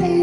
Hey.